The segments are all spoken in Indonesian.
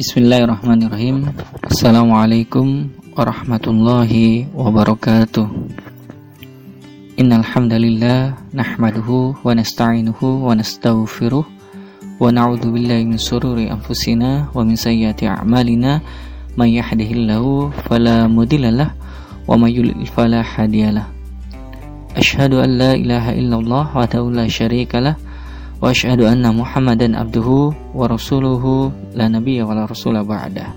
Bismillahirrahmanirrahim. Assalamualaikum warahmatullahi wabarakatuh. Innal hamdalillah nahmaduhu wa nasta'inuhu wa nastaghfiruh wa na'udzu billahi min shururi anfusina wa min sayyiati a'malina. May yahdihillahu fala mudhillalah wa may yudlil fala hadiyalah. Ashhadu an la ilaha illallah wa la syarikalah wa asyhadu anna Muhammadan abduhu wa rasuluhu la nabiyya wa la rasula ba'da.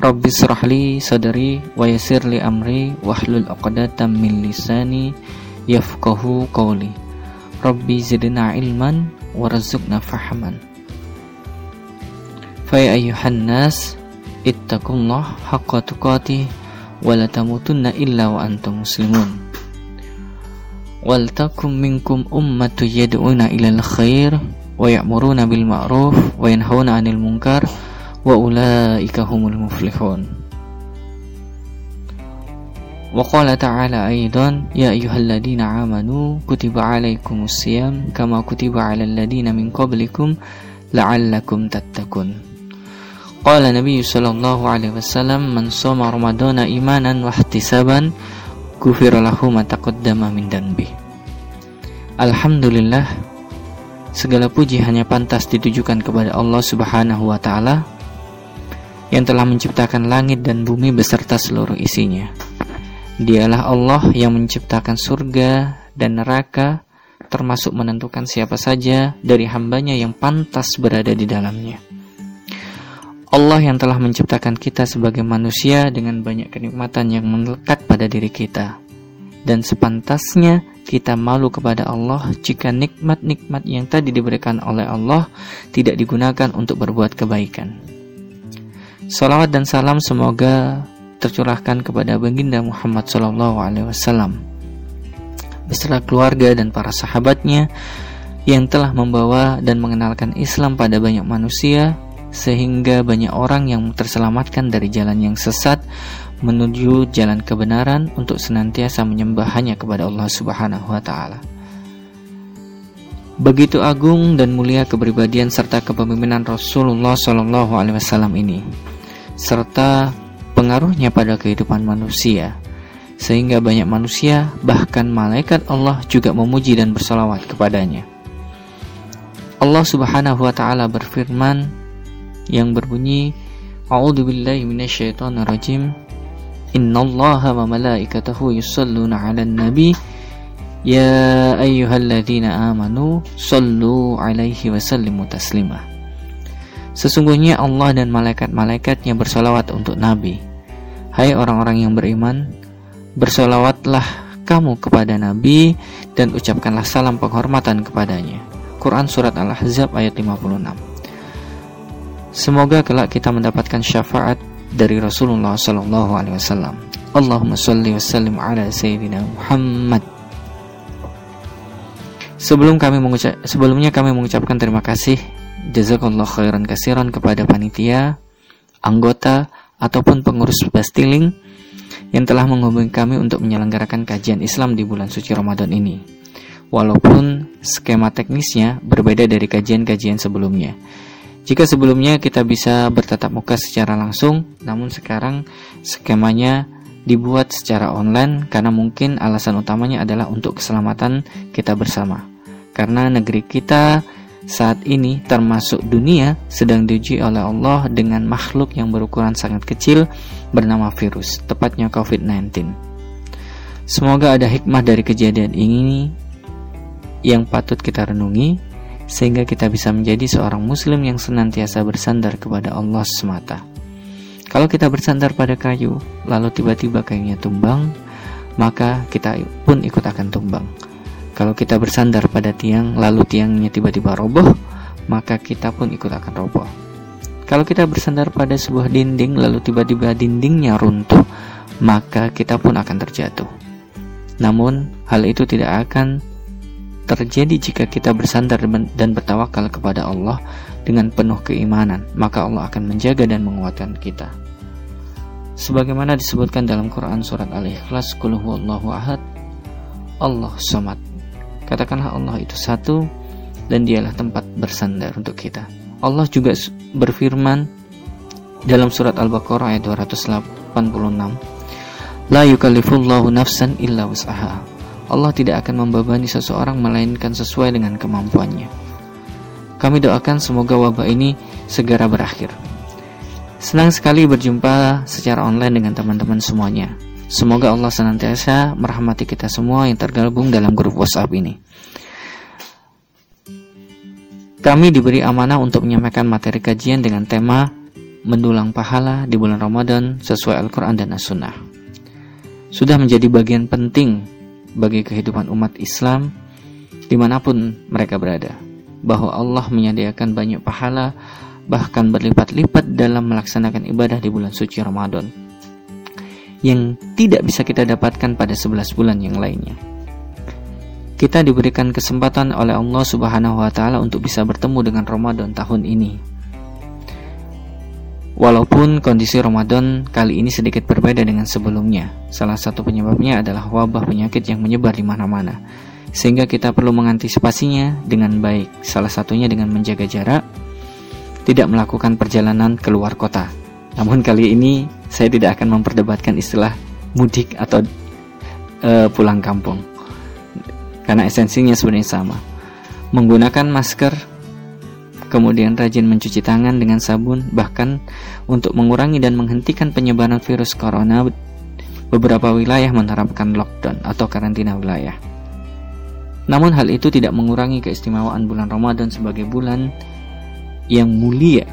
Rabbi srahli sadri wa yassir li amri wahlul 'uqdatam min lisani yafqahu qawli. Rabbi zidna ilman warzuqna fahman. Fa ya nas ittaqullah haqqa tuqatih wa la tamutunna illa wa antum muslimun. Waltakum minkum ummatu yad'una ilal khair wa ya'muruna bil ma'ruf wa yanhauna 'anil munkar wa ulaika humul muflihun. Wa qala ta'ala aidan ya ayyuhalladzina amanu kutiba 'alaikumus siyam kama kutiba 'alal ladzina min qablikum la'allakum tattaqun. Qala Nabi sallallahu alaihi wasallam man shoma ramadhana imanan wa ihtisaban gufira lahu ma taqaddama min danbi. Alhamdulillah segala puji hanya pantas ditujukan kepada Allah Subhanahu wa taala yang telah menciptakan langit dan bumi beserta seluruh isinya. Dialah Allah yang menciptakan surga dan neraka termasuk menentukan siapa saja dari hambanya yang pantas berada di dalamnya. Allah yang telah menciptakan kita sebagai manusia dengan banyak kenikmatan yang melekat pada diri kita. Dan sepantasnya kita malu kepada Allah jika nikmat-nikmat yang tadi diberikan oleh Allah tidak digunakan untuk berbuat kebaikan. Salawat dan salam semoga tercurahkan kepada baginda Muhammad SAW beserta keluarga dan para sahabatnya yang telah membawa dan mengenalkan Islam pada banyak manusia sehingga banyak orang yang terselamatkan dari jalan yang sesat menuju jalan kebenaran untuk senantiasa menyembah hanya kepada Allah Subhanahu wa taala. Begitu agung dan mulia kepribadian serta kepemimpinan Rasulullah Shallallahu alaihi wasallam ini serta pengaruhnya pada kehidupan manusia sehingga banyak manusia bahkan malaikat Allah juga memuji dan bersalawat kepadanya. Allah Subhanahu wa taala berfirman yang berbunyi A'udzu billahi minasyaitonir rajim Innallaha wa malaikatahu yusalluna 'alan nabi. Ya ayyuhalladzina amanu sallu 'alaihi wa sallimu taslima. Sesungguhnya Allah dan malaikat-malaikatnya bersolawat untuk Nabi. Hai orang-orang yang beriman Bersolawatlah kamu kepada Nabi Dan ucapkanlah salam penghormatan kepadanya. Quran Surat Al-Ahzab ayat 56 Semoga kelak kita mendapatkan syafaat dari Rasulullah Sallallahu Alaihi Wasallam. Allahumma salli wa sallim ala Sayyidina Muhammad. Sebelum kami mengucap, sebelumnya kami mengucapkan terima kasih jazakallah khairan kasiran kepada panitia, anggota ataupun pengurus Bastiling yang telah menghubungi kami untuk menyelenggarakan kajian Islam di bulan suci Ramadan ini. Walaupun skema teknisnya berbeda dari kajian-kajian sebelumnya. Jika sebelumnya kita bisa bertatap muka secara langsung, namun sekarang skemanya dibuat secara online karena mungkin alasan utamanya adalah untuk keselamatan kita bersama. Karena negeri kita saat ini termasuk dunia sedang diuji oleh Allah dengan makhluk yang berukuran sangat kecil bernama virus, tepatnya COVID-19. Semoga ada hikmah dari kejadian ini yang patut kita renungi sehingga kita bisa menjadi seorang muslim yang senantiasa bersandar kepada Allah semata. Kalau kita bersandar pada kayu, lalu tiba-tiba kayunya tumbang, maka kita pun ikut akan tumbang. Kalau kita bersandar pada tiang, lalu tiangnya tiba-tiba roboh, maka kita pun ikut akan roboh. Kalau kita bersandar pada sebuah dinding, lalu tiba-tiba dindingnya runtuh, maka kita pun akan terjatuh. Namun, hal itu tidak akan terjadi jika kita bersandar dan bertawakal kepada Allah dengan penuh keimanan, maka Allah akan menjaga dan menguatkan kita. Sebagaimana disebutkan dalam Quran surat Al-Ikhlas, Qul ahad, Allah somad. Katakanlah Allah itu satu dan dialah tempat bersandar untuk kita. Allah juga berfirman dalam surat Al-Baqarah ayat 286 La yukallifullahu nafsan illa wus'aha Allah tidak akan membebani seseorang melainkan sesuai dengan kemampuannya Kami doakan semoga wabah ini segera berakhir Senang sekali berjumpa secara online dengan teman-teman semuanya Semoga Allah senantiasa merahmati kita semua yang tergabung dalam grup WhatsApp ini. Kami diberi amanah untuk menyampaikan materi kajian dengan tema mendulang pahala di bulan Ramadan sesuai Al-Quran dan As-Sunnah. Sudah menjadi bagian penting bagi kehidupan umat Islam di mana pun mereka berada, bahwa Allah menyediakan banyak pahala bahkan berlipat-lipat dalam melaksanakan ibadah di bulan suci Ramadan yang tidak bisa kita dapatkan pada 11 bulan yang lainnya. Kita diberikan kesempatan oleh Allah Subhanahu wa taala untuk bisa bertemu dengan Ramadan tahun ini. Walaupun kondisi Ramadan kali ini sedikit berbeda dengan sebelumnya, salah satu penyebabnya adalah wabah penyakit yang menyebar di mana-mana, sehingga kita perlu mengantisipasinya dengan baik. Salah satunya dengan menjaga jarak, tidak melakukan perjalanan keluar kota. Namun kali ini saya tidak akan memperdebatkan istilah mudik atau uh, pulang kampung karena esensinya sebenarnya sama. Menggunakan masker, kemudian rajin mencuci tangan dengan sabun, bahkan untuk mengurangi dan menghentikan penyebaran virus corona, beberapa wilayah menerapkan lockdown atau karantina wilayah. Namun hal itu tidak mengurangi keistimewaan bulan Ramadan sebagai bulan yang mulia,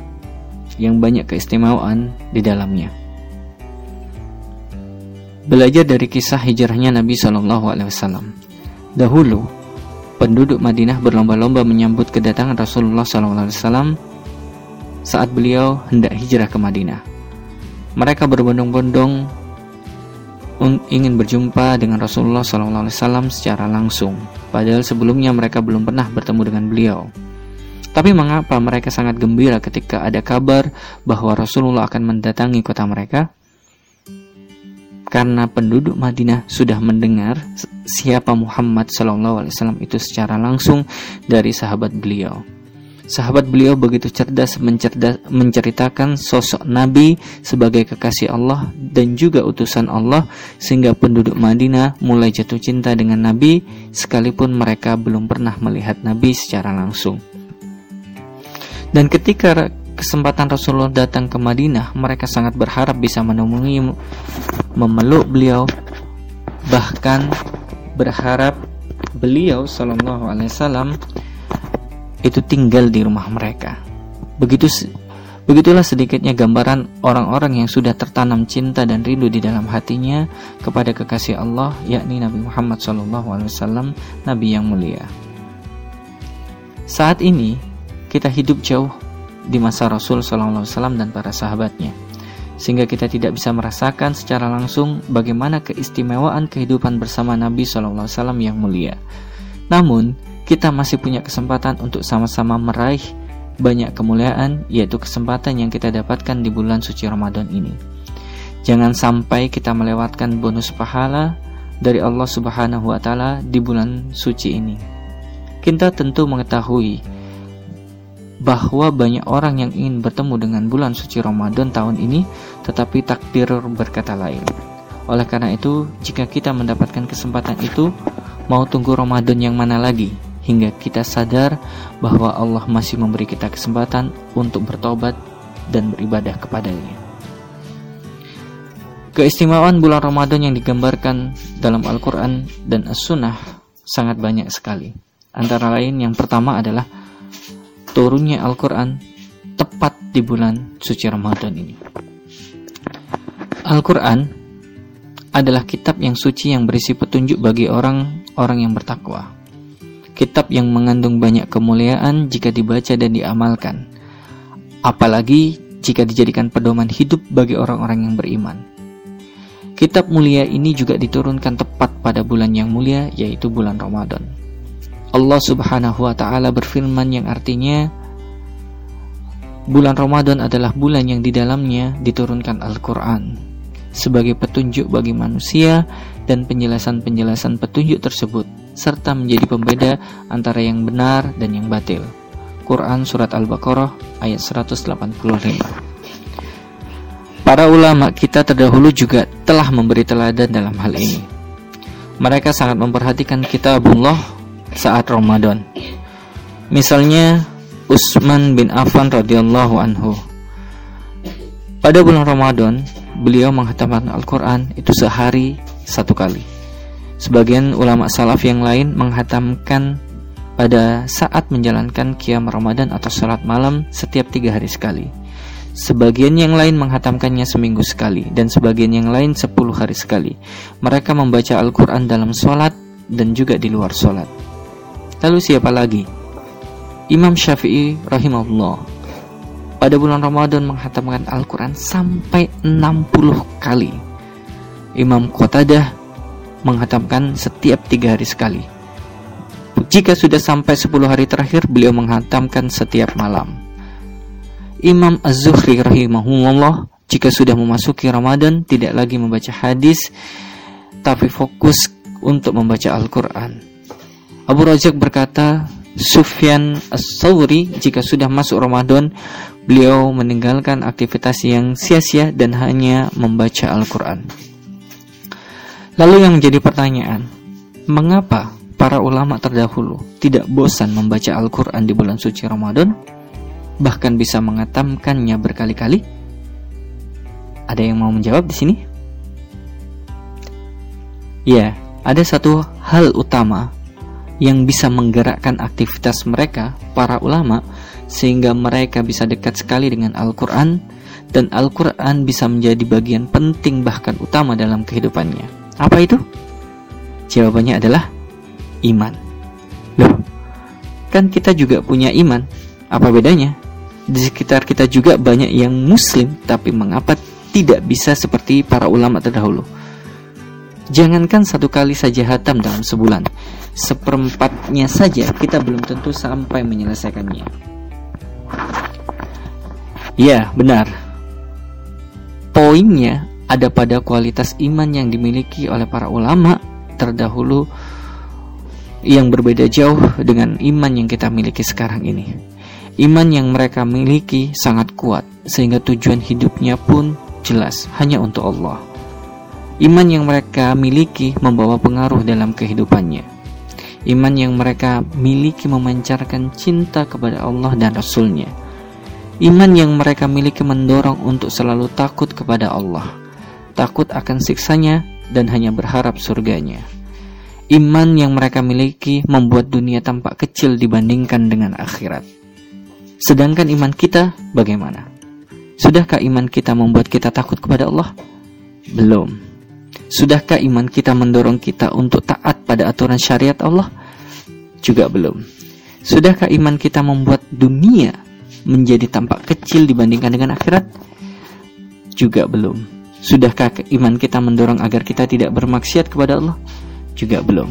yang banyak keistimewaan di dalamnya. Belajar dari kisah hijrahnya Nabi Shallallahu Alaihi Wasallam. Dahulu, penduduk Madinah berlomba-lomba menyambut kedatangan Rasulullah Wasallam saat beliau hendak hijrah ke Madinah. Mereka berbondong-bondong ingin berjumpa dengan Rasulullah Wasallam secara langsung. Padahal sebelumnya mereka belum pernah bertemu dengan beliau. Tapi mengapa mereka sangat gembira ketika ada kabar bahwa Rasulullah akan mendatangi kota mereka? Karena penduduk Madinah sudah mendengar siapa Muhammad Shallallahu Alaihi Wasallam itu secara langsung dari sahabat beliau. Sahabat beliau begitu cerdas menceritakan sosok Nabi sebagai kekasih Allah dan juga utusan Allah sehingga penduduk Madinah mulai jatuh cinta dengan Nabi sekalipun mereka belum pernah melihat Nabi secara langsung. Dan ketika kesempatan Rasulullah datang ke Madinah, mereka sangat berharap bisa menemui memeluk beliau bahkan berharap beliau Shallallahu Alaihi Wasallam itu tinggal di rumah mereka. Begitu begitulah sedikitnya gambaran orang-orang yang sudah tertanam cinta dan rindu di dalam hatinya kepada kekasih Allah, yakni Nabi Muhammad Shallallahu Alaihi Wasallam, Nabi yang mulia. Saat ini kita hidup jauh di masa Rasul SAW dan para sahabatnya sehingga kita tidak bisa merasakan secara langsung bagaimana keistimewaan kehidupan bersama Nabi SAW yang mulia. Namun, kita masih punya kesempatan untuk sama-sama meraih banyak kemuliaan, yaitu kesempatan yang kita dapatkan di bulan suci Ramadan ini. Jangan sampai kita melewatkan bonus pahala dari Allah Subhanahu wa Ta'ala di bulan suci ini. Kita tentu mengetahui bahwa banyak orang yang ingin bertemu dengan bulan suci Ramadan tahun ini, tetapi takdir berkata lain. Oleh karena itu, jika kita mendapatkan kesempatan itu, mau tunggu Ramadan yang mana lagi hingga kita sadar bahwa Allah masih memberi kita kesempatan untuk bertobat dan beribadah kepadanya. Keistimewaan bulan Ramadan yang digambarkan dalam Al-Quran dan As-Sunnah sangat banyak sekali. Antara lain yang pertama adalah turunnya Al-Quran tepat di bulan suci Ramadan ini. Al-Quran adalah kitab yang suci yang berisi petunjuk bagi orang-orang yang bertakwa. Kitab yang mengandung banyak kemuliaan jika dibaca dan diamalkan. Apalagi jika dijadikan pedoman hidup bagi orang-orang yang beriman. Kitab mulia ini juga diturunkan tepat pada bulan yang mulia yaitu bulan Ramadan. Allah Subhanahu wa taala berfirman yang artinya bulan Ramadan adalah bulan yang di dalamnya diturunkan Al-Qur'an sebagai petunjuk bagi manusia dan penjelasan-penjelasan petunjuk tersebut serta menjadi pembeda antara yang benar dan yang batil. Quran surat Al-Baqarah ayat 185. Para ulama kita terdahulu juga telah memberi teladan dalam hal ini. Mereka sangat memperhatikan kitabullah saat Ramadan. Misalnya Utsman bin Affan radhiyallahu anhu. Pada bulan Ramadan, beliau menghatamkan Al-Quran itu sehari satu kali. Sebagian ulama salaf yang lain menghatamkan pada saat menjalankan kiam Ramadan atau salat malam setiap tiga hari sekali. Sebagian yang lain menghatamkannya seminggu sekali dan sebagian yang lain sepuluh hari sekali. Mereka membaca Al-Quran dalam sholat dan juga di luar sholat. Lalu siapa lagi? Imam Syafi'i rahimahullah pada bulan Ramadan menghatamkan Al-Quran sampai 60 kali. Imam Qatadah menghatamkan setiap tiga hari sekali. Jika sudah sampai 10 hari terakhir, beliau menghatamkan setiap malam. Imam Az-Zuhri rahimahullah jika sudah memasuki Ramadan tidak lagi membaca hadis tapi fokus untuk membaca Al-Qur'an. Abu Rajak berkata, Sufyan As-Sawri jika sudah masuk Ramadan beliau meninggalkan aktivitas yang sia-sia dan hanya membaca Al-Qur'an. Lalu yang menjadi pertanyaan, mengapa para ulama terdahulu tidak bosan membaca Al-Qur'an di bulan suci Ramadan? bahkan bisa mengatamkannya berkali-kali? Ada yang mau menjawab di sini? Ya, ada satu hal utama yang bisa menggerakkan aktivitas mereka, para ulama, sehingga mereka bisa dekat sekali dengan Al-Quran, dan Al-Quran bisa menjadi bagian penting bahkan utama dalam kehidupannya. Apa itu? Jawabannya adalah iman. Loh, kan kita juga punya iman. Apa bedanya? di sekitar kita juga banyak yang muslim tapi mengapa tidak bisa seperti para ulama terdahulu jangankan satu kali saja hatam dalam sebulan seperempatnya saja kita belum tentu sampai menyelesaikannya ya benar poinnya ada pada kualitas iman yang dimiliki oleh para ulama terdahulu yang berbeda jauh dengan iman yang kita miliki sekarang ini. Iman yang mereka miliki sangat kuat, sehingga tujuan hidupnya pun jelas hanya untuk Allah. Iman yang mereka miliki membawa pengaruh dalam kehidupannya. Iman yang mereka miliki memancarkan cinta kepada Allah dan Rasul-Nya. Iman yang mereka miliki mendorong untuk selalu takut kepada Allah, takut akan siksanya dan hanya berharap surganya. Iman yang mereka miliki membuat dunia tampak kecil dibandingkan dengan akhirat. Sedangkan iman kita bagaimana? Sudahkah iman kita membuat kita takut kepada Allah? Belum. Sudahkah iman kita mendorong kita untuk taat pada aturan syariat Allah? Juga belum. Sudahkah iman kita membuat dunia menjadi tampak kecil dibandingkan dengan akhirat? Juga belum. Sudahkah iman kita mendorong agar kita tidak bermaksiat kepada Allah? Juga belum.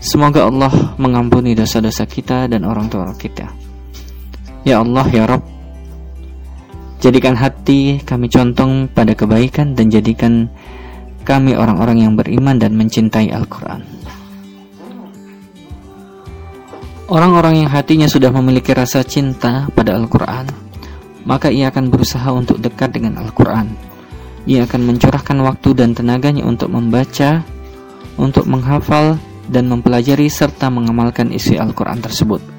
Semoga Allah mengampuni dosa-dosa kita dan orang tua kita. Ya Allah, ya Rob, jadikan hati kami contong pada kebaikan dan jadikan kami orang-orang yang beriman dan mencintai Al-Quran. Orang-orang yang hatinya sudah memiliki rasa cinta pada Al-Quran, maka ia akan berusaha untuk dekat dengan Al-Quran. Ia akan mencurahkan waktu dan tenaganya untuk membaca, untuk menghafal, dan mempelajari serta mengamalkan isi Al-Quran tersebut.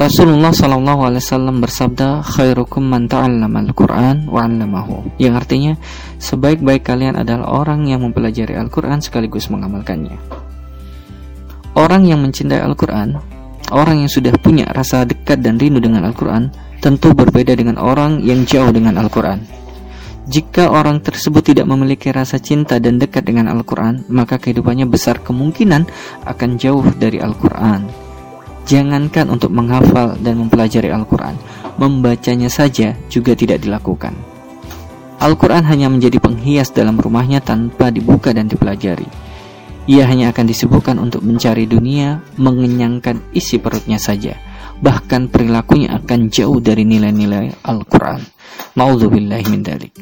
Rasulullah Wasallam bersabda, "Khairukum man ta'allama al-Quran wa 'allamahu." Yang artinya, sebaik-baik kalian adalah orang yang mempelajari Al-Quran sekaligus mengamalkannya. Orang yang mencintai Al-Quran, orang yang sudah punya rasa dekat dan rindu dengan Al-Quran, tentu berbeda dengan orang yang jauh dengan Al-Quran. Jika orang tersebut tidak memiliki rasa cinta dan dekat dengan Al-Quran, maka kehidupannya besar kemungkinan akan jauh dari Al-Quran. Jangankan untuk menghafal dan mempelajari Al-Quran, membacanya saja juga tidak dilakukan. Al-Quran hanya menjadi penghias dalam rumahnya tanpa dibuka dan dipelajari. Ia hanya akan disibukkan untuk mencari dunia, mengenyangkan isi perutnya saja. Bahkan perilakunya akan jauh dari nilai-nilai Al-Quran. Ma'udzubillahi min dalik.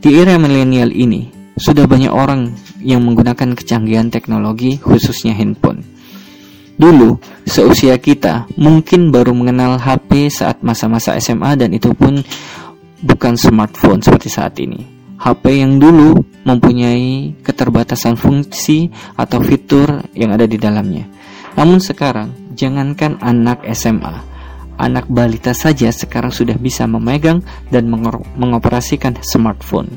Di era milenial ini, sudah banyak orang yang menggunakan kecanggihan teknologi khususnya handphone. Dulu, seusia kita mungkin baru mengenal HP saat masa-masa SMA dan itu pun bukan smartphone seperti saat ini. HP yang dulu mempunyai keterbatasan fungsi atau fitur yang ada di dalamnya. Namun sekarang, jangankan anak SMA, anak balita saja sekarang sudah bisa memegang dan mengoperasikan smartphone.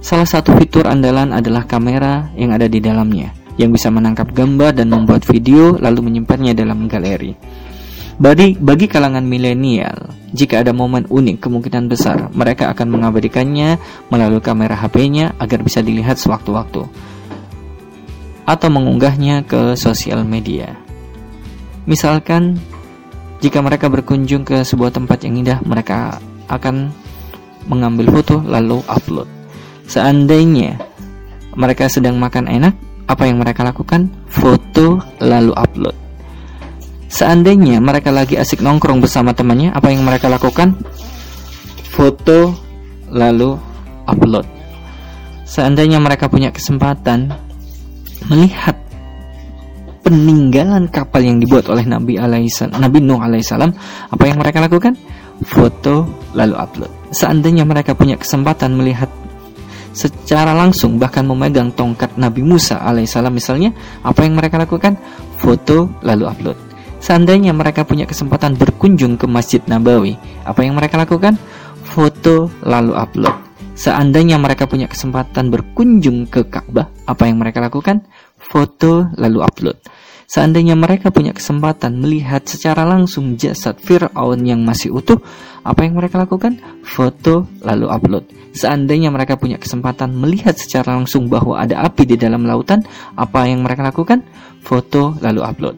Salah satu fitur andalan adalah kamera yang ada di dalamnya, yang bisa menangkap gambar dan membuat video lalu menyimpannya dalam galeri. Bagi, bagi kalangan milenial, jika ada momen unik, kemungkinan besar mereka akan mengabadikannya melalui kamera HP-nya agar bisa dilihat sewaktu-waktu atau mengunggahnya ke sosial media. Misalkan, jika mereka berkunjung ke sebuah tempat yang indah, mereka akan mengambil foto lalu upload. Seandainya mereka sedang makan enak, apa yang mereka lakukan? Foto lalu upload. Seandainya mereka lagi asik nongkrong bersama temannya, apa yang mereka lakukan? Foto lalu upload. Seandainya mereka punya kesempatan melihat peninggalan kapal yang dibuat oleh Nabi alaihissalam, Nabi Nuh alaihissalam, apa yang mereka lakukan? Foto lalu upload. Seandainya mereka punya kesempatan melihat secara langsung bahkan memegang tongkat Nabi Musa alaihissalam misalnya, apa yang mereka lakukan? Foto lalu upload. Seandainya mereka punya kesempatan berkunjung ke Masjid Nabawi, apa yang mereka lakukan? Foto lalu upload. Seandainya mereka punya kesempatan berkunjung ke Ka'bah, apa yang mereka lakukan? Foto lalu upload. Seandainya mereka punya kesempatan melihat secara langsung jasad Fir'aun yang masih utuh, apa yang mereka lakukan? Foto lalu upload. Seandainya mereka punya kesempatan melihat secara langsung bahwa ada api di dalam lautan, apa yang mereka lakukan? Foto lalu upload.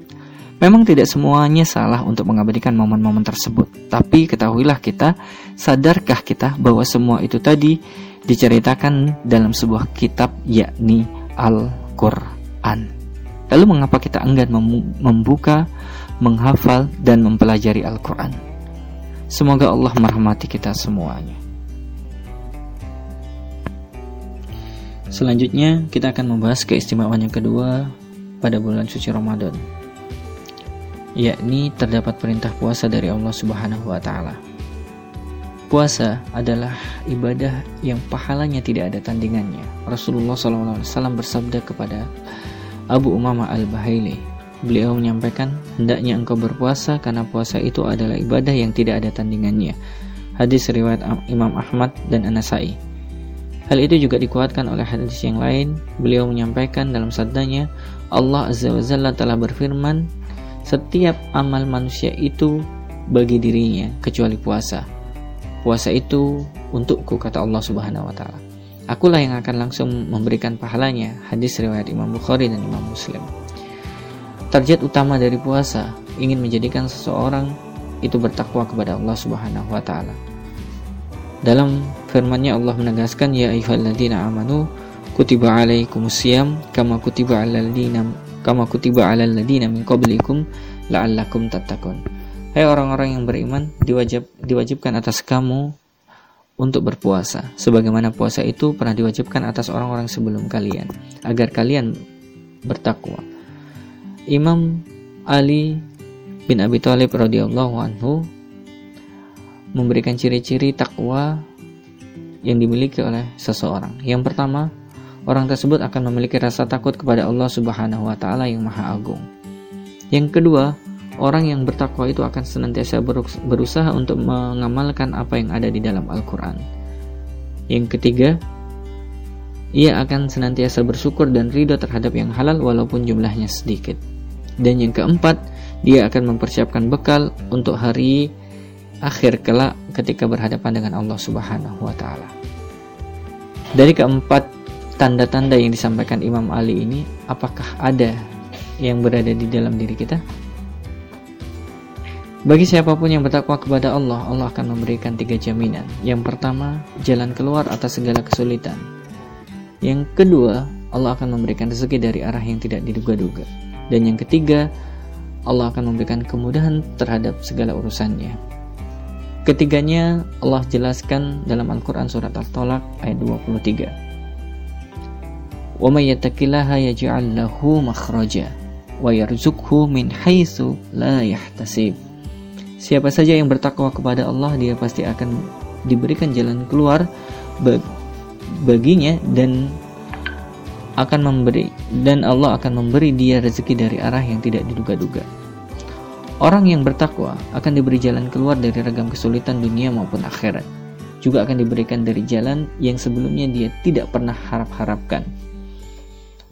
Memang tidak semuanya salah untuk mengabadikan momen-momen tersebut, tapi ketahuilah kita, sadarkah kita bahwa semua itu tadi diceritakan dalam sebuah kitab yakni Al-Qur'an. Lalu mengapa kita enggan membuka, menghafal dan mempelajari Al-Qur'an? Semoga Allah merahmati kita semuanya. Selanjutnya kita akan membahas keistimewaan yang kedua pada bulan suci Ramadan yakni terdapat perintah puasa dari Allah Subhanahu wa taala. Puasa adalah ibadah yang pahalanya tidak ada tandingannya. Rasulullah SAW bersabda kepada Abu Umamah al-Bahaili, beliau menyampaikan, hendaknya engkau berpuasa karena puasa itu adalah ibadah yang tidak ada tandingannya. Hadis riwayat Imam Ahmad dan An-Nasai. Hal itu juga dikuatkan oleh hadis yang lain. Beliau menyampaikan dalam sabdanya, Allah Azza wa Jalla telah berfirman, setiap amal manusia itu bagi dirinya kecuali puasa. Puasa itu untukku kata Allah Subhanahu wa taala. Akulah yang akan langsung memberikan pahalanya. Hadis riwayat Imam Bukhari dan Imam Muslim. Target utama dari puasa ingin menjadikan seseorang itu bertakwa kepada Allah Subhanahu wa taala. Dalam firman-Nya Allah menegaskan ya ayyuhalladzina amanu kutiba alaikumusiyam kama kutiba alal kama kutiba alal ladina min qablikum la'allakum tattaqun. Hai orang-orang yang beriman, diwajib diwajibkan atas kamu untuk berpuasa sebagaimana puasa itu pernah diwajibkan atas orang-orang sebelum kalian agar kalian bertakwa. Imam Ali bin Abi Thalib radhiyallahu anhu memberikan ciri-ciri takwa yang dimiliki oleh seseorang. Yang pertama, orang tersebut akan memiliki rasa takut kepada Allah Subhanahu wa taala yang Maha Agung. Yang kedua, orang yang bertakwa itu akan senantiasa berusaha untuk mengamalkan apa yang ada di dalam Al-Qur'an. Yang ketiga, ia akan senantiasa bersyukur dan ridho terhadap yang halal walaupun jumlahnya sedikit. Dan yang keempat, dia akan mempersiapkan bekal untuk hari akhir kelak ketika berhadapan dengan Allah Subhanahu wa taala. Dari keempat tanda-tanda yang disampaikan Imam Ali ini apakah ada yang berada di dalam diri kita? Bagi siapa pun yang bertakwa kepada Allah, Allah akan memberikan tiga jaminan. Yang pertama, jalan keluar atas segala kesulitan. Yang kedua, Allah akan memberikan rezeki dari arah yang tidak diduga-duga. Dan yang ketiga, Allah akan memberikan kemudahan terhadap segala urusannya. Ketiganya Allah jelaskan dalam Al-Quran Surat Al-Tolak ayat 23. وَمَنْ يَتَّقِ اللَّهَ يَجْعَلْ لَهُ مَخْرَجًا وَيَرْزُقْهُ مِنْ حَيْثُ لَا يَحْتَسِبُ Siapa saja yang bertakwa kepada Allah, dia pasti akan diberikan jalan keluar baginya dan akan memberi dan Allah akan memberi dia rezeki dari arah yang tidak diduga-duga. Orang yang bertakwa akan diberi jalan keluar dari ragam kesulitan dunia maupun akhirat. Juga akan diberikan dari jalan yang sebelumnya dia tidak pernah harap-harapkan.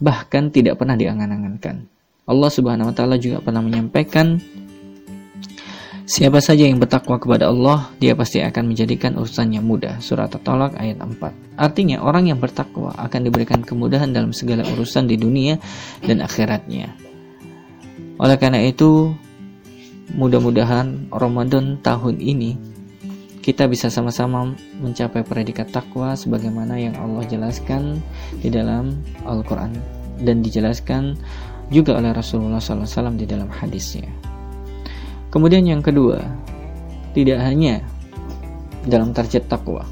Bahkan tidak pernah diangan-angankan. Allah Subhanahu wa taala juga pernah menyampaikan Siapa saja yang bertakwa kepada Allah, dia pasti akan menjadikan urusannya mudah. Surat At-Talaq ayat 4. Artinya orang yang bertakwa akan diberikan kemudahan dalam segala urusan di dunia dan akhiratnya. Oleh karena itu, mudah-mudahan Ramadan tahun ini kita bisa sama-sama mencapai predikat takwa sebagaimana yang Allah jelaskan di dalam Al-Qur'an dan dijelaskan juga oleh Rasulullah SAW di dalam hadisnya. Kemudian yang kedua, tidak hanya dalam target takwa,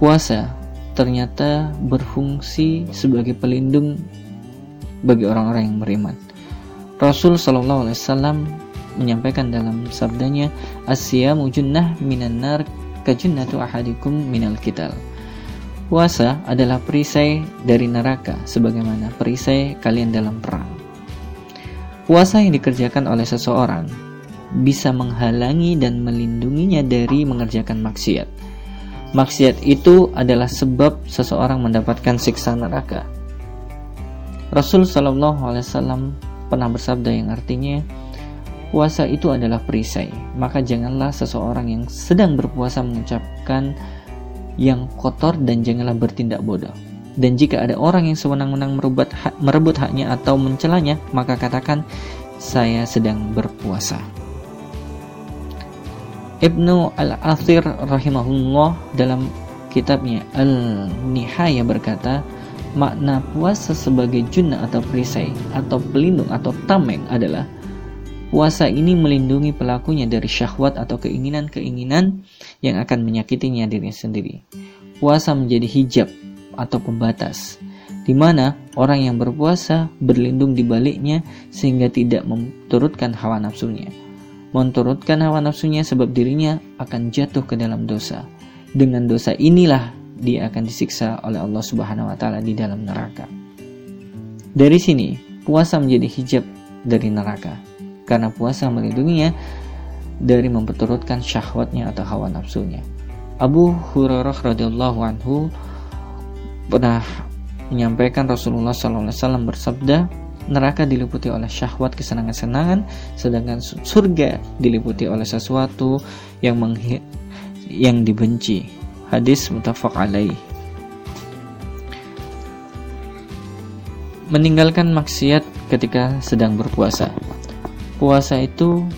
puasa ternyata berfungsi sebagai pelindung bagi orang-orang yang beriman. Rasul Shallallahu Alaihi Wasallam menyampaikan dalam sabdanya, "Asyamu junnah minan nar kajunnatu ahadikum minal kital." Puasa adalah perisai dari neraka sebagaimana perisai kalian dalam perang. Puasa yang dikerjakan oleh seseorang bisa menghalangi dan melindunginya dari mengerjakan maksiat. Maksiat itu adalah sebab seseorang mendapatkan siksa neraka. Rasul Shallallahu Alaihi Wasallam pernah bersabda yang artinya puasa itu adalah perisai. Maka janganlah seseorang yang sedang berpuasa mengucapkan yang kotor dan janganlah bertindak bodoh. Dan jika ada orang yang sewenang-wenang merebut, hak, merebut haknya atau mencelanya, maka katakan saya sedang berpuasa. Ibnu Al-Athir rahimahullah dalam kitabnya Al-Nihaya berkata, makna puasa sebagai junnah atau perisai atau pelindung atau tameng adalah puasa ini melindungi pelakunya dari syahwat atau keinginan-keinginan yang akan menyakitinya diri sendiri. Puasa menjadi hijab atau pembatas di mana orang yang berpuasa berlindung di baliknya sehingga tidak memturutkan hawa nafsunya menurutkan hawa nafsunya sebab dirinya akan jatuh ke dalam dosa. Dengan dosa inilah dia akan disiksa oleh Allah Subhanahu wa taala di dalam neraka. Dari sini, puasa menjadi hijab dari neraka karena puasa melindunginya dari memperturutkan syahwatnya atau hawa nafsunya. Abu Hurairah radhiyallahu anhu pernah menyampaikan Rasulullah SAW bersabda, neraka diliputi oleh syahwat kesenangan-senangan sedangkan surga diliputi oleh sesuatu yang menghi yang dibenci. Hadis mutafaq alaih. Meninggalkan maksiat ketika sedang berpuasa. Puasa itu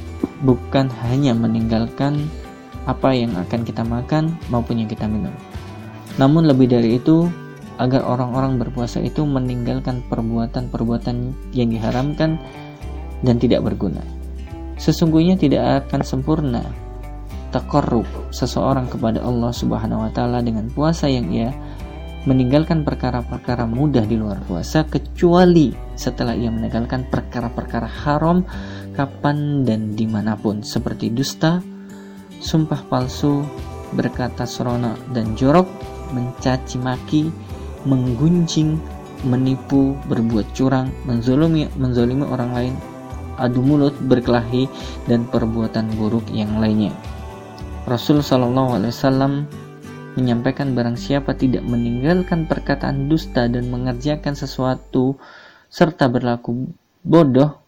bukan hanya meninggalkan apa yang akan kita makan maupun yang kita minum. Namun lebih dari itu agar orang-orang berpuasa itu meninggalkan perbuatan-perbuatan yang diharamkan dan tidak berguna. Sesungguhnya tidak akan sempurna takarrub seseorang kepada Allah Subhanahu wa taala dengan puasa yang ia meninggalkan perkara-perkara mudah di luar puasa kecuali setelah ia meninggalkan perkara-perkara haram kapan dan di mana pun seperti dusta, sumpah palsu, berkata seronok dan jorok, mencaci maki, menggunjing, menipu, berbuat curang, menzolimi, menzolimi orang lain, adu mulut, berkelahi, dan perbuatan buruk yang lainnya. Rasul Shallallahu Alaihi Wasallam menyampaikan barang siapa tidak meninggalkan perkataan dusta dan mengerjakan sesuatu serta berlaku bodoh,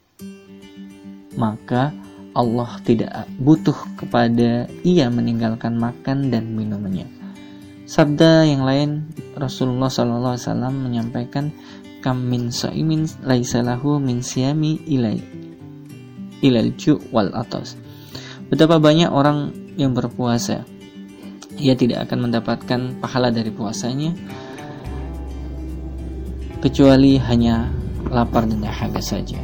maka Allah tidak butuh kepada ia meninggalkan makan dan minumannya. Sabda yang lain Rasulullah SAW menyampaikan kam min saimin laisalahu min siami ilai ilal wal atas. Betapa banyak orang yang berpuasa ia tidak akan mendapatkan pahala dari puasanya kecuali hanya lapar dan dahaga saja.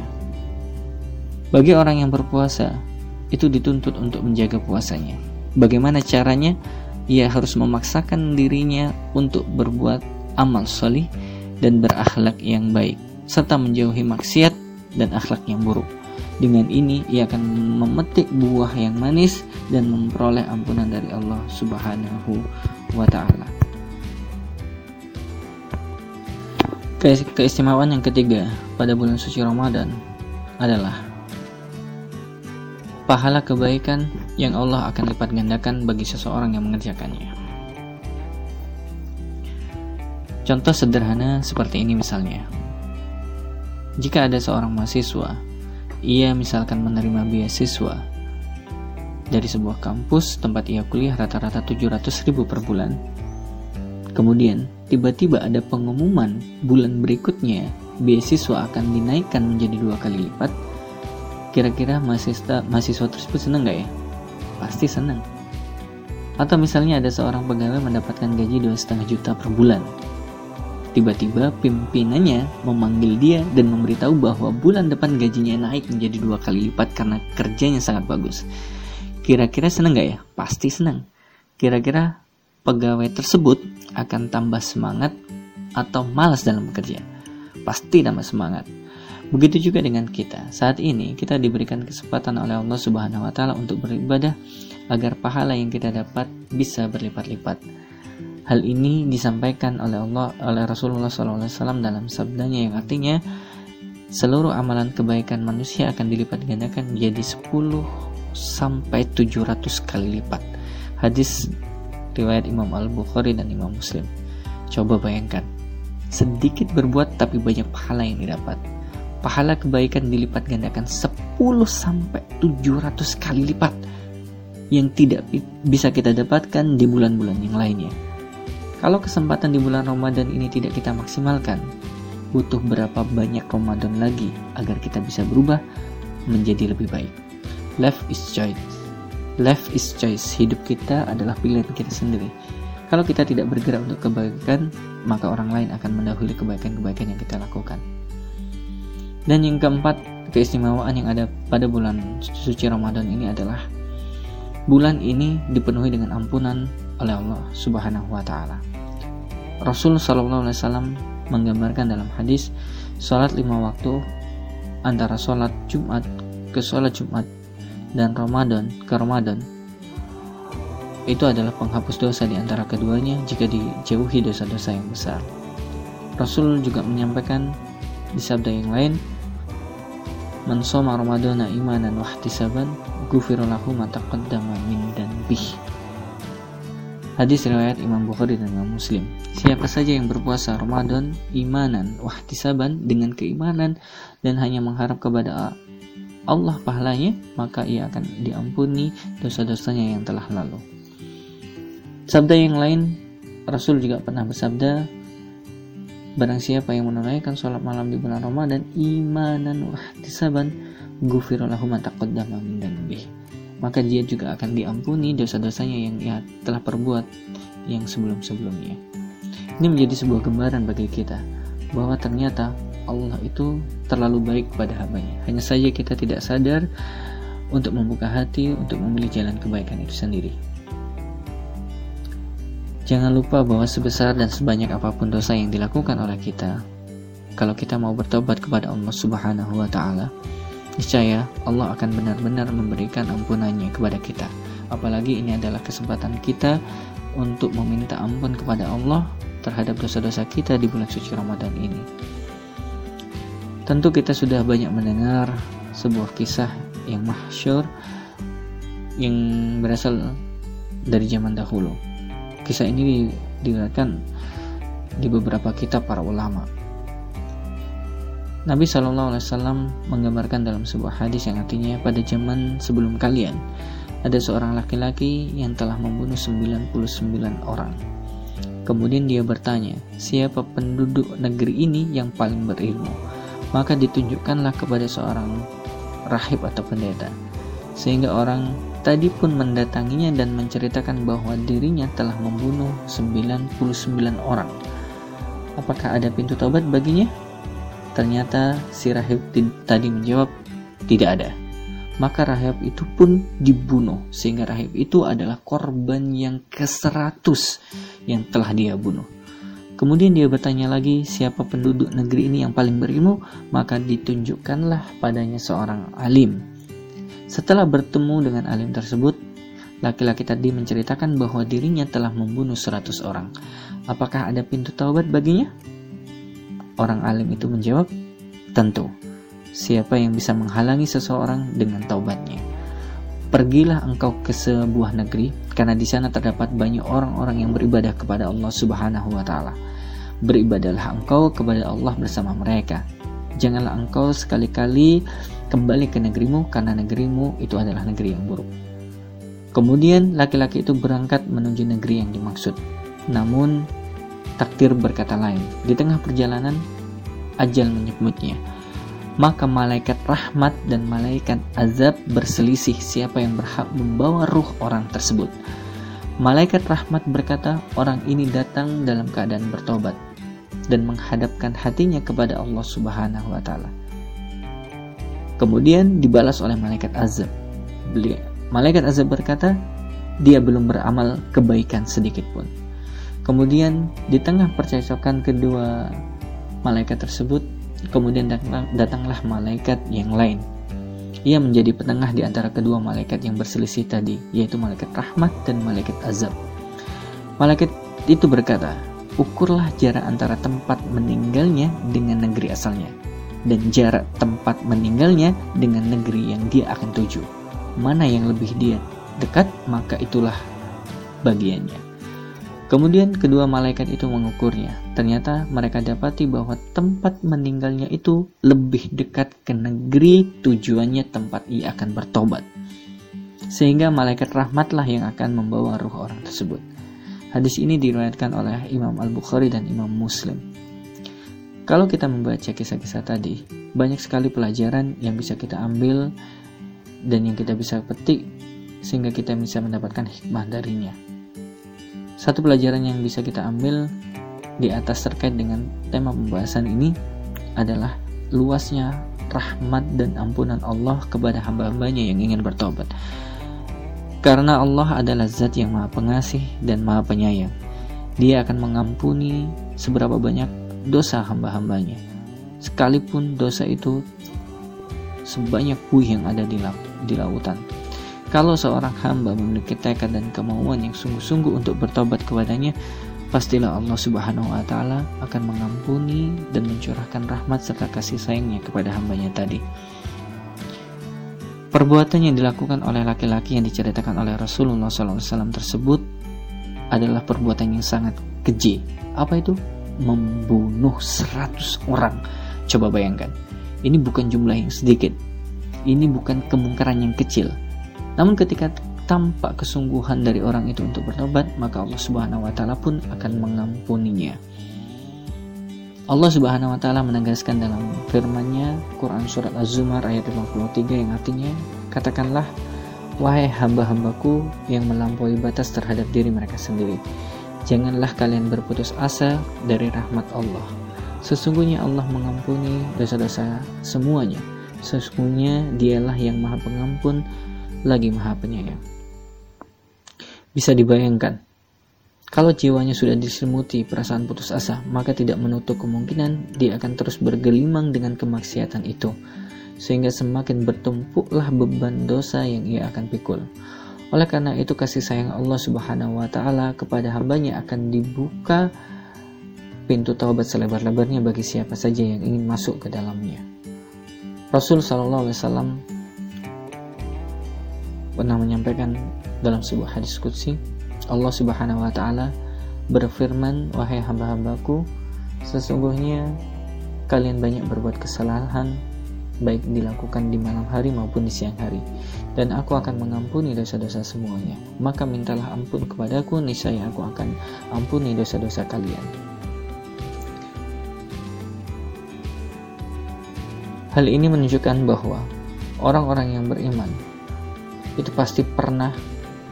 Bagi orang yang berpuasa, itu dituntut untuk menjaga puasanya. Bagaimana caranya? Ia harus memaksakan dirinya untuk berbuat amal solih dan berakhlak yang baik, serta menjauhi maksiat dan akhlak yang buruk. Dengan ini, ia akan memetik buah yang manis dan memperoleh ampunan dari Allah Subhanahu wa taala. Keistimewaan yang ketiga pada bulan suci Ramadan adalah pahala kebaikan yang Allah akan lipat gandakan bagi seseorang yang mengerjakannya. Contoh sederhana seperti ini misalnya. Jika ada seorang mahasiswa, ia misalkan menerima beasiswa dari sebuah kampus tempat ia kuliah rata-rata 700 ribu per bulan, Kemudian, tiba-tiba ada pengumuman bulan berikutnya beasiswa akan dinaikkan menjadi dua kali lipat. Kira-kira mahasiswa, mahasiswa tersebut senang nggak ya? Pasti senang. Atau misalnya ada seorang pegawai mendapatkan gaji dua setengah juta per bulan. Tiba-tiba pimpinannya memanggil dia dan memberitahu bahwa bulan depan gajinya naik menjadi dua kali lipat karena kerjanya sangat bagus. Kira-kira senang nggak ya? Pasti senang. Kira-kira pegawai tersebut akan tambah semangat atau malas dalam bekerja. Pasti tambah semangat. Begitu juga dengan kita. Saat ini kita diberikan kesempatan oleh Allah Subhanahu wa taala untuk beribadah agar pahala yang kita dapat bisa berlipat-lipat. Hal ini disampaikan oleh Allah oleh Rasulullah SAW dalam sabdanya yang artinya seluruh amalan kebaikan manusia akan dilipat gandakan menjadi 10 sampai 700 kali lipat. Hadis riwayat Imam Al-Bukhari dan Imam Muslim. Coba bayangkan, sedikit berbuat tapi banyak pahala yang didapat. Pahala kebaikan dilipat gandakan 10 sampai 700 kali lipat yang tidak bisa kita dapatkan di bulan-bulan yang lainnya. Kalau kesempatan di bulan Ramadan ini tidak kita maksimalkan, butuh berapa banyak Ramadan lagi agar kita bisa berubah menjadi lebih baik. Life is choice. Life is choice. Hidup kita adalah pilihan kita sendiri. Kalau kita tidak bergerak untuk kebaikan, maka orang lain akan mendahului kebaikan-kebaikan yang kita lakukan. Dan yang keempat, keistimewaan yang ada pada bulan suci Ramadan ini adalah bulan ini dipenuhi dengan ampunan oleh Allah Subhanahu wa taala. Rasul sallallahu alaihi wasallam menggambarkan dalam hadis salat lima waktu antara salat Jumat ke salat Jumat dan Ramadan ke Ramadan itu adalah penghapus dosa di antara keduanya jika dijauhi dosa-dosa yang besar. Rasul juga menyampaikan di sabda yang lain, "Man shoma Ramadana imanan wa ihtisaban, ghufira lahu ma taqaddama min bih." Hadis riwayat Imam Bukhari dan Imam Muslim. Siapa saja yang berpuasa Ramadan imanan wahtisaban dengan keimanan dan hanya mengharap kepada Allah pahalanya, maka ia akan diampuni dosa-dosanya yang telah lalu. Sabda yang lain, Rasul juga pernah bersabda, Barang siapa yang menunaikan sholat malam di bulan Ramadan imanan wa ihtisaban ghufirallahu ma taqaddama min dhanbih. Maka dia juga akan diampuni dosa-dosanya yang ia telah perbuat yang sebelum-sebelumnya. Ini menjadi sebuah gambaran bagi kita bahwa ternyata Allah itu terlalu baik pada hambanya. Hanya saja kita tidak sadar untuk membuka hati untuk memilih jalan kebaikan itu sendiri. Jangan lupa bahwa sebesar dan sebanyak apa pun dosa yang dilakukan oleh kita, kalau kita mau bertobat kepada Allah Subhanahu wa taala, niscaya Allah akan benar-benar memberikan ampunannya kepada kita. Apalagi ini adalah kesempatan kita untuk meminta ampun kepada Allah terhadap dosa-dosa kita di bulan suci Ramadan ini. Tentu kita sudah banyak mendengar sebuah kisah yang masyur yang berasal dari zaman dahulu. Kisah ini diriwayatkan di beberapa kitab para ulama. Nabi Shallallahu Alaihi Wasallam menggambarkan dalam sebuah hadis yang artinya pada zaman sebelum kalian ada seorang laki-laki yang telah membunuh 99 orang. Kemudian dia bertanya, siapa penduduk negeri ini yang paling berilmu? maka ditunjukkanlah kepada seorang rahib atau pendeta sehingga orang tadi pun mendatanginya dan menceritakan bahwa dirinya telah membunuh 99 orang. Apakah ada pintu tobat baginya? Ternyata si rahib tadi menjawab tidak ada. Maka rahib itu pun dibunuh sehingga rahib itu adalah korban yang ke-100 yang telah dia bunuh. Kemudian dia bertanya lagi siapa penduduk negeri ini yang paling berilmu, maka ditunjukkanlah padanya seorang alim. Setelah bertemu dengan alim tersebut, Laki-laki tadi menceritakan bahwa dirinya telah membunuh 100 orang. Apakah ada pintu taubat baginya? Orang alim itu menjawab, tentu. Siapa yang bisa menghalangi seseorang dengan taubatnya? Pergilah engkau ke sebuah negeri, karena di sana terdapat banyak orang-orang yang beribadah kepada Allah Subhanahu wa Ta'ala. Beribadahlah engkau kepada Allah bersama mereka. Janganlah engkau sekali-kali kembali ke negerimu, karena negerimu itu adalah negeri yang buruk. Kemudian laki-laki itu berangkat menuju negeri yang dimaksud. Namun takdir berkata lain. Di tengah perjalanan ajal menyebutnya. Maka malaikat rahmat dan malaikat azab berselisih siapa yang berhak membawa ruh orang tersebut. Malaikat rahmat berkata, orang ini datang dalam keadaan bertobat dan menghadapkan hatinya kepada Allah Subhanahu wa taala. Kemudian dibalas oleh malaikat azab. Malaikat azab berkata, dia belum beramal kebaikan sedikit pun. Kemudian di tengah percakapan kedua malaikat tersebut, kemudian datanglah malaikat yang lain. Ia menjadi penengah di antara kedua malaikat yang berselisih tadi, yaitu malaikat rahmat dan malaikat azab. Malaikat itu berkata, ukurlah jarak antara tempat meninggalnya dengan negeri asalnya, dan jarak tempat meninggalnya dengan negeri yang dia akan tuju mana yang lebih dia dekat, maka itulah bagiannya. Kemudian kedua malaikat itu mengukurnya. Ternyata mereka dapati bahwa tempat meninggalnya itu lebih dekat ke negeri tujuannya tempat ia akan bertobat. Sehingga malaikat rahmatlah yang akan membawa ruh orang tersebut. Hadis ini diriwayatkan oleh Imam Al-Bukhari dan Imam Muslim. Kalau kita membaca kisah-kisah tadi, banyak sekali pelajaran yang bisa kita ambil dan yang kita bisa petik sehingga kita bisa mendapatkan hikmah darinya. Satu pelajaran yang bisa kita ambil di atas terkait dengan tema pembahasan ini adalah luasnya rahmat dan ampunan Allah kepada hamba-hambanya yang ingin bertobat. Karena Allah adalah zat yang maha pengasih dan maha penyayang. Dia akan mengampuni seberapa banyak dosa hamba-hambanya. Sekalipun dosa itu sebanyak buih yang ada di laut di lautan. Kalau seorang hamba memiliki tekad dan kemauan yang sungguh-sungguh untuk bertobat kepadanya, pastilah Allah Subhanahu wa taala akan mengampuni dan mencurahkan rahmat serta kasih sayangnya kepada hambanya tadi. Perbuatan yang dilakukan oleh laki-laki yang diceritakan oleh Rasulullah SAW tersebut adalah perbuatan yang sangat keji. Apa itu? Membunuh 100 orang. Coba bayangkan. Ini bukan jumlah yang sedikit ini bukan kemungkaran yang kecil. Namun ketika tampak kesungguhan dari orang itu untuk bertobat, maka Allah Subhanahu wa taala pun akan mengampuninya. Allah Subhanahu wa taala menegaskan dalam firman-Nya Quran surat Az-Zumar ayat 53 yang artinya katakanlah wahai hamba-hambaku yang melampaui batas terhadap diri mereka sendiri janganlah kalian berputus asa dari rahmat Allah sesungguhnya Allah mengampuni dosa-dosa semuanya Sesungguhnya dialah yang maha pengampun lagi maha penyayang. Bisa dibayangkan, kalau jiwanya sudah diselimuti perasaan putus asa, maka tidak menutup kemungkinan dia akan terus bergelimang dengan kemaksiatan itu, sehingga semakin bertumpuklah beban dosa yang ia akan pikul. Oleh karena itu kasih sayang Allah Subhanahu wa taala kepada hambanya akan dibuka pintu taubat selebar-lebarnya bagi siapa saja yang ingin masuk ke dalamnya. Rasul Shallallahu Alaihi Wasallam pernah menyampaikan dalam sebuah hadis kutsi Allah Subhanahu Wa Taala berfirman wahai hamba-hambaku sesungguhnya kalian banyak berbuat kesalahan baik dilakukan di malam hari maupun di siang hari dan aku akan mengampuni dosa-dosa semuanya. Maka mintalah ampun kepadaku niscaya aku akan ampuni dosa-dosa kalian. Hal ini menunjukkan bahwa orang-orang yang beriman itu pasti pernah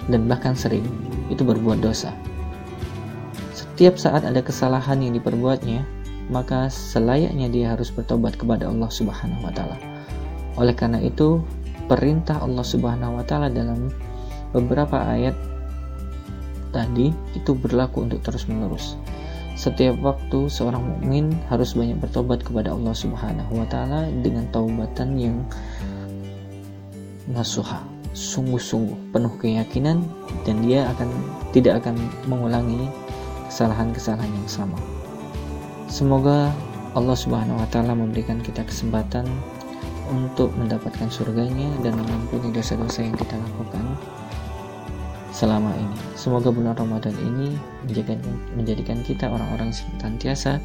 dan bahkan sering itu berbuat dosa. Setiap saat ada kesalahan yang diperbuatnya, maka selayaknya dia harus bertobat kepada Allah Subhanahu wa taala. Oleh karena itu, perintah Allah Subhanahu wa taala dalam beberapa ayat tadi itu berlaku untuk terus-menerus. Setiap waktu seorang mukmin harus banyak bertobat kepada Allah Subhanahu wa taala dengan taubatan yang nasuha, sungguh-sungguh penuh keyakinan dan dia akan tidak akan mengulangi kesalahan-kesalahan yang sama. Semoga Allah Subhanahu wa taala memberikan kita kesempatan untuk mendapatkan surganya dan mengampuni dosa-dosa yang kita lakukan selama ini. Semoga bulan Ramadan ini menjadikan, menjadikan kita orang-orang senantiasa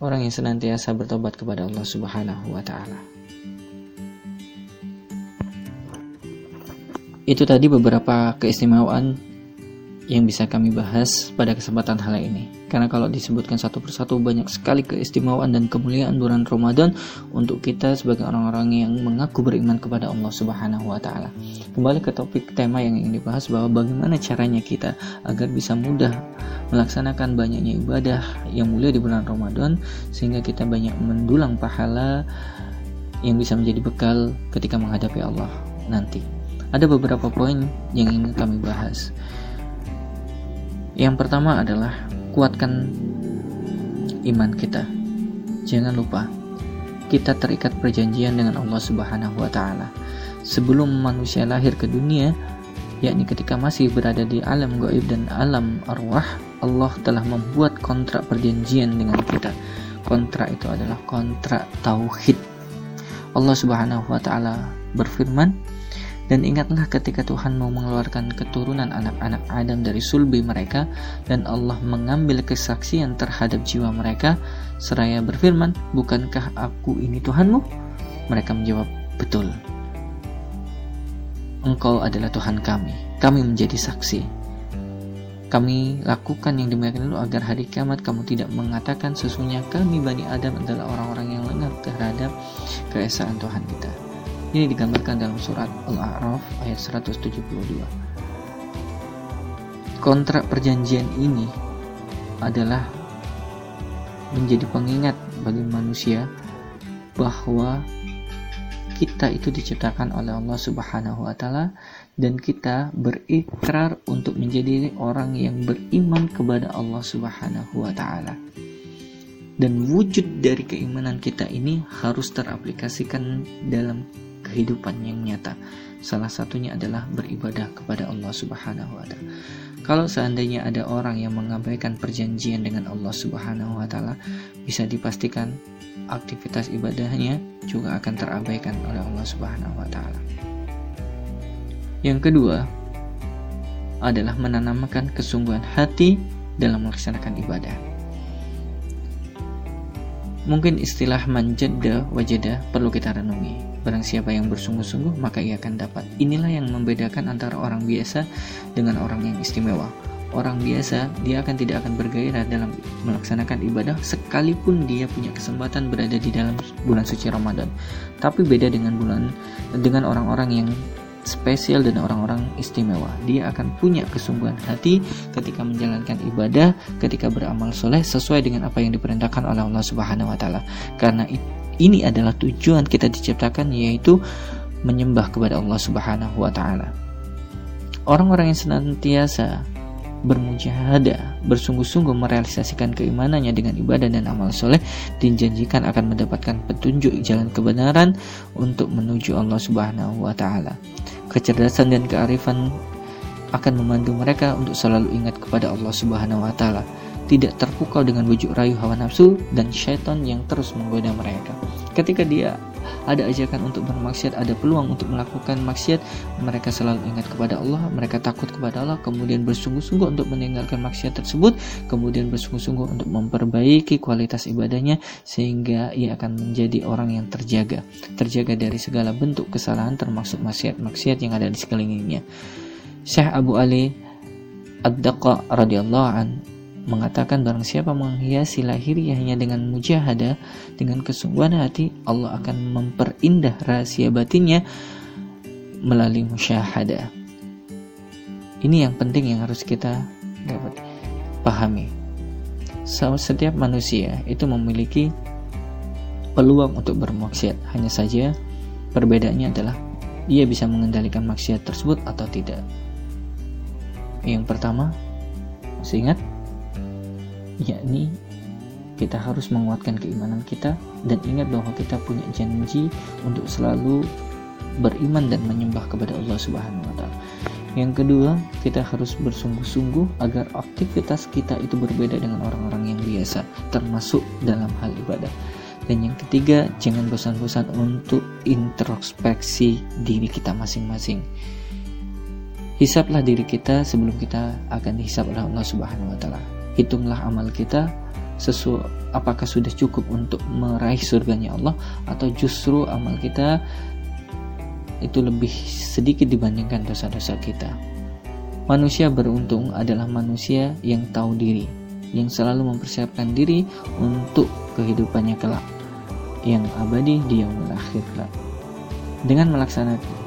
orang yang senantiasa bertobat kepada Allah Subhanahu wa taala. Itu tadi beberapa keistimewaan yang bisa kami bahas pada kesempatan hal ini. Karena kalau disebutkan satu persatu banyak sekali keistimewaan dan kemuliaan bulan Ramadan untuk kita sebagai orang-orang yang mengaku beriman kepada Allah Subhanahu wa taala. Kembali ke topik tema yang ingin dibahas bahwa bagaimana caranya kita agar bisa mudah melaksanakan banyaknya ibadah yang mulia di bulan Ramadan sehingga kita banyak mendulang pahala yang bisa menjadi bekal ketika menghadapi Allah nanti. Ada beberapa poin yang ingin kami bahas. Yang pertama adalah kuatkan iman kita. Jangan lupa, kita terikat perjanjian dengan Allah Subhanahu wa taala. Sebelum manusia lahir ke dunia, yakni ketika masih berada di alam gaib dan alam arwah, Allah telah membuat kontrak perjanjian dengan kita. Kontrak itu adalah kontrak tauhid. Allah Subhanahu wa taala berfirman, dan ingatlah ketika Tuhan mau mengeluarkan keturunan anak-anak Adam dari sulbi mereka dan Allah mengambil kesaksian terhadap jiwa mereka seraya berfirman, "Bukankah aku ini Tuhanmu?" Mereka menjawab, "Betul." Engkau adalah Tuhan kami. Kami menjadi saksi. Kami lakukan yang demikian itu agar hari kiamat kamu tidak mengatakan sesungguhnya kami Bani Adam adalah orang-orang yang lengah terhadap keesaan Tuhan kita. Ini digambarkan dalam surat Al-A'raf ayat 172. Kontrak perjanjian ini adalah menjadi pengingat bagi manusia bahwa kita itu diciptakan oleh Allah Subhanahu wa taala dan kita berikrar untuk menjadi orang yang beriman kepada Allah Subhanahu wa taala. Dan wujud dari keimanan kita ini harus teraplikasikan dalam kehidupan yang nyata. Salah satunya adalah beribadah kepada Allah Subhanahu wa taala. Kalau seandainya ada orang yang mengabaikan perjanjian dengan Allah Subhanahu wa taala, bisa dipastikan aktivitas ibadahnya juga akan terabaikan oleh Allah Subhanahu wa taala. Yang kedua adalah menanamkan kesungguhan hati dalam melaksanakan ibadah. Mungkin istilah manjada wajada perlu kita renungi. Barang siapa yang bersungguh-sungguh, maka ia akan dapat. Inilah yang membedakan antara orang biasa dengan orang yang istimewa. Orang biasa, dia akan tidak akan bergairah dalam melaksanakan ibadah sekalipun dia punya kesempatan berada di dalam bulan suci Ramadan. Tapi beda dengan bulan dengan orang-orang yang spesial dan orang-orang istimewa. Dia akan punya kesungguhan hati ketika menjalankan ibadah, ketika beramal soleh sesuai dengan apa yang diperintahkan oleh Allah Subhanahu wa taala. Karena itu ini adalah tujuan kita diciptakan yaitu menyembah kepada Allah Subhanahu wa taala. Orang-orang yang senantiasa bermujahadah, bersungguh-sungguh merealisasikan keimanannya dengan ibadah dan amal soleh, dijanjikan akan mendapatkan petunjuk jalan kebenaran untuk menuju Allah Subhanahu wa Ta'ala. Kecerdasan dan kearifan akan membantu mereka untuk selalu ingat kepada Allah Subhanahu wa Ta'ala tidak terpukau dengan bujuk rayu hawa nafsu dan syaitan yang terus menggoda mereka. Ketika dia ada ajakan untuk bermaksiat, ada peluang untuk melakukan maksiat, mereka selalu ingat kepada Allah, mereka takut kepada Allah, kemudian bersungguh-sungguh untuk meninggalkan maksiat tersebut, kemudian bersungguh-sungguh untuk memperbaiki kualitas ibadahnya sehingga ia akan menjadi orang yang terjaga, terjaga dari segala bentuk kesalahan termasuk maksiat-maksiat yang ada di sekelilingnya. Syekh Abu Ali Ad-Daqa radhiyallahu an mengatakan barang siapa menghiasi lahiriahnya dengan mujahadah dengan kesungguhan hati Allah akan memperindah rahasia batinnya melalui musyahadah ini yang penting yang harus kita dapat pahami. Setiap manusia itu memiliki peluang untuk bermaksiat. Hanya saja perbedaannya adalah ia bisa mengendalikan maksiat tersebut atau tidak. Yang pertama masih ingat yakni kita harus menguatkan keimanan kita dan ingat bahwa kita punya janji untuk selalu beriman dan menyembah kepada Allah Subhanahu wa taala. Yang kedua, kita harus bersungguh-sungguh agar aktivitas kita itu berbeda dengan orang-orang yang biasa, termasuk dalam hal ibadah. Dan yang ketiga, jangan bosan-bosan untuk introspeksi diri kita masing-masing. Hisaplah diri kita sebelum kita akan dihisap oleh Allah Subhanahu wa taala. Hitunglah amal kita sesuai apakah sudah cukup untuk meraih surganya Allah atau justru amal kita itu lebih sedikit dibandingkan dosa-dosa kita. Manusia beruntung adalah manusia yang tahu diri, yang selalu mempersiapkan diri untuk kehidupannya kelak, yang abadi di yaumul akhir kelak. Dengan melaksanakan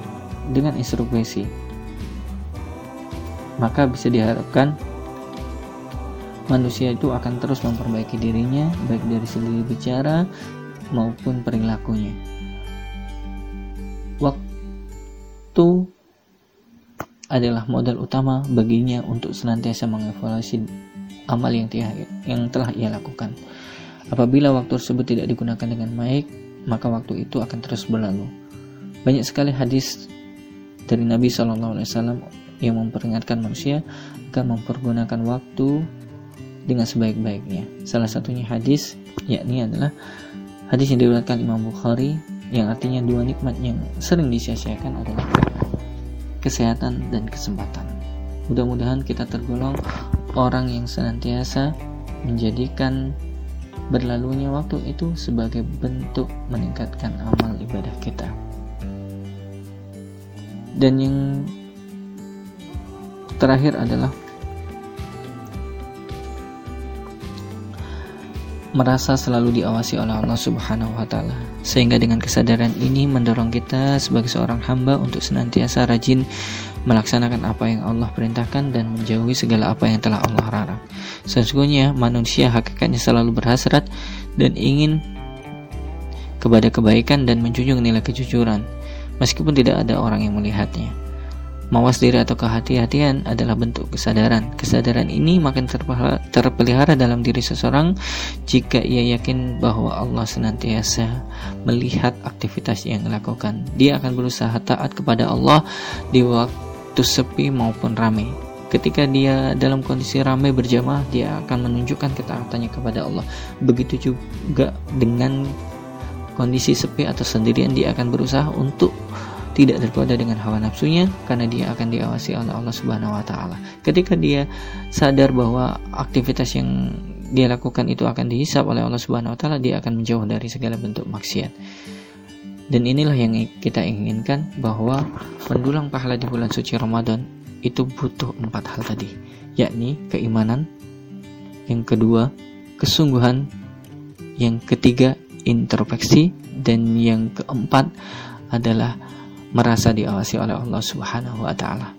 dengan instruksi, maka bisa diharapkan manusia itu akan terus memperbaiki dirinya baik dari segi bicara maupun perilakunya. Waktu adalah modal utama baginya untuk senantiasa mengevaluasi amal yang, yang telah ia lakukan. Apabila waktu tersebut tidak digunakan dengan baik, maka waktu itu akan terus berlalu. Banyak sekali hadis dari Nabi Shallallahu Alaihi Wasallam yang memperingatkan manusia agar mempergunakan waktu dengan sebaik-baiknya. Salah satunya hadis yakni adalah hadis yang diriwayatkan Imam Bukhari yang artinya dua nikmat yang sering disia-siakan adalah kesehatan dan kesempatan. Mudah-mudahan kita tergolong orang yang senantiasa menjadikan berlalunya waktu itu sebagai bentuk meningkatkan amal ibadah kita. Dan yang terakhir adalah merasa selalu diawasi oleh Allah Subhanahu wa taala. Sehingga dengan kesadaran ini mendorong kita sebagai seorang hamba untuk senantiasa rajin melaksanakan apa yang Allah perintahkan dan menjauhi segala apa yang telah Allah larang. Sesungguhnya manusia hakikatnya selalu berhasrat dan ingin kepada kebaikan dan menjunjung nilai kejujuran meskipun tidak ada orang yang melihatnya. Mawas diri atau kehati-hatian adalah bentuk kesadaran. Kesadaran ini makin terpelihara dalam diri seseorang jika ia yakin bahwa Allah senantiasa melihat aktivitas yang dilakukan. Dia akan berusaha taat kepada Allah di waktu sepi maupun ramai. Ketika dia dalam kondisi ramai berjamaah, dia akan menunjukkan ketaatannya kepada Allah. Begitu juga dengan kondisi sepi atau sendirian, dia akan berusaha untuk tidak tergoda dengan hawa nafsunya karena dia akan diawasi oleh Allah Subhanahu wa taala. Ketika dia sadar bahwa aktivitas yang dia lakukan itu akan dihisap oleh Allah Subhanahu wa taala, dia akan menjauh dari segala bentuk maksiat. Dan inilah yang kita inginkan bahwa mendulang pahala di bulan suci Ramadan itu butuh empat hal tadi, yakni keimanan, yang kedua kesungguhan, yang ketiga introspeksi, dan yang keempat adalah merasa diawasi oleh Allah Subhanahu wa taala.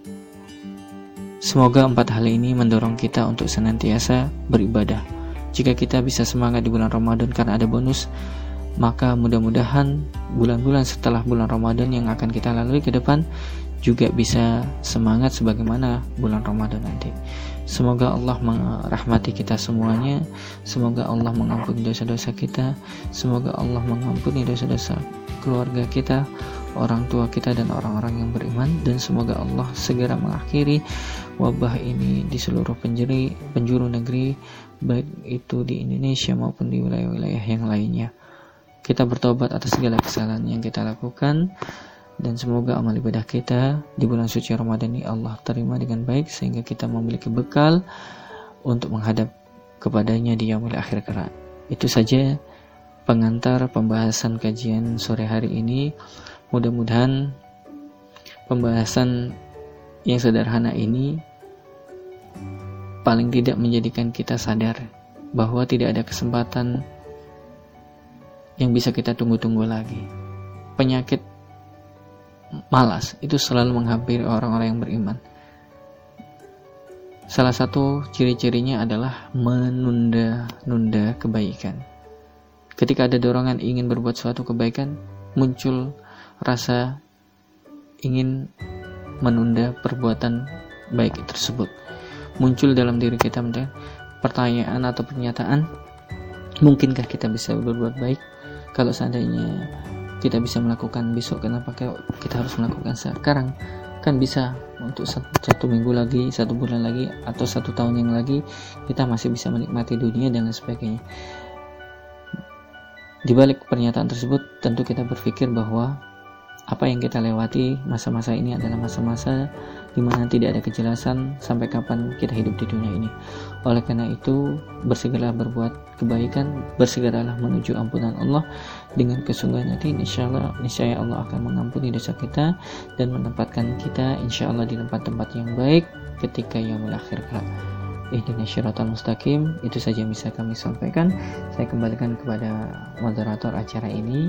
Semoga empat hal ini mendorong kita untuk senantiasa beribadah. Jika kita bisa semangat di bulan Ramadan karena ada bonus, maka mudah-mudahan bulan-bulan setelah bulan Ramadan yang akan kita lalui ke depan juga bisa semangat sebagaimana bulan Ramadan nanti. Semoga Allah merahmati kita semuanya. Semoga Allah mengampuni dosa-dosa kita. Semoga Allah mengampuni dosa-dosa keluarga kita orang tua kita dan orang-orang yang beriman dan semoga Allah segera mengakhiri wabah ini di seluruh penjuri, penjuru negeri baik itu di Indonesia maupun di wilayah-wilayah yang lainnya. Kita bertobat atas segala kesalahan yang kita lakukan dan semoga amal ibadah kita di bulan suci Ramadan ini Allah terima dengan baik sehingga kita memiliki bekal untuk menghadap kepadanya di yaumil akhir kelak. Itu saja pengantar pembahasan kajian sore hari ini. Mudah-mudahan pembahasan yang sederhana ini paling tidak menjadikan kita sadar bahwa tidak ada kesempatan yang bisa kita tunggu-tunggu lagi. Penyakit malas itu selalu menghampiri orang-orang yang beriman. Salah satu ciri-cirinya adalah menunda-nunda kebaikan. Ketika ada dorongan ingin berbuat suatu kebaikan, muncul rasa ingin menunda perbuatan baik tersebut. Muncul dalam diri kita pertanyaan atau pernyataan mungkinkah kita bisa berbuat baik? Kalau seandainya kita bisa melakukan besok kenapa kita harus melakukan sekarang? Kan bisa untuk satu minggu lagi satu bulan lagi atau satu tahun yang lagi kita masih bisa menikmati dunia dan lain sebagainya. Di balik pernyataan tersebut tentu kita berpikir bahwa apa yang kita lewati masa-masa ini adalah masa-masa di mana tidak ada kejelasan sampai kapan kita hidup di dunia ini. Oleh karena itu, bersegeralah berbuat kebaikan, bersegeralah menuju ampunan Allah dengan kesungguhan hati. Insya Allah, niscaya Allah akan mengampuni dosa kita dan menempatkan kita insya Allah di tempat-tempat yang baik ketika yang akhir kelak. Ihdina syiratal mustaqim Itu saja yang bisa kami sampaikan Saya kembalikan kepada moderator acara ini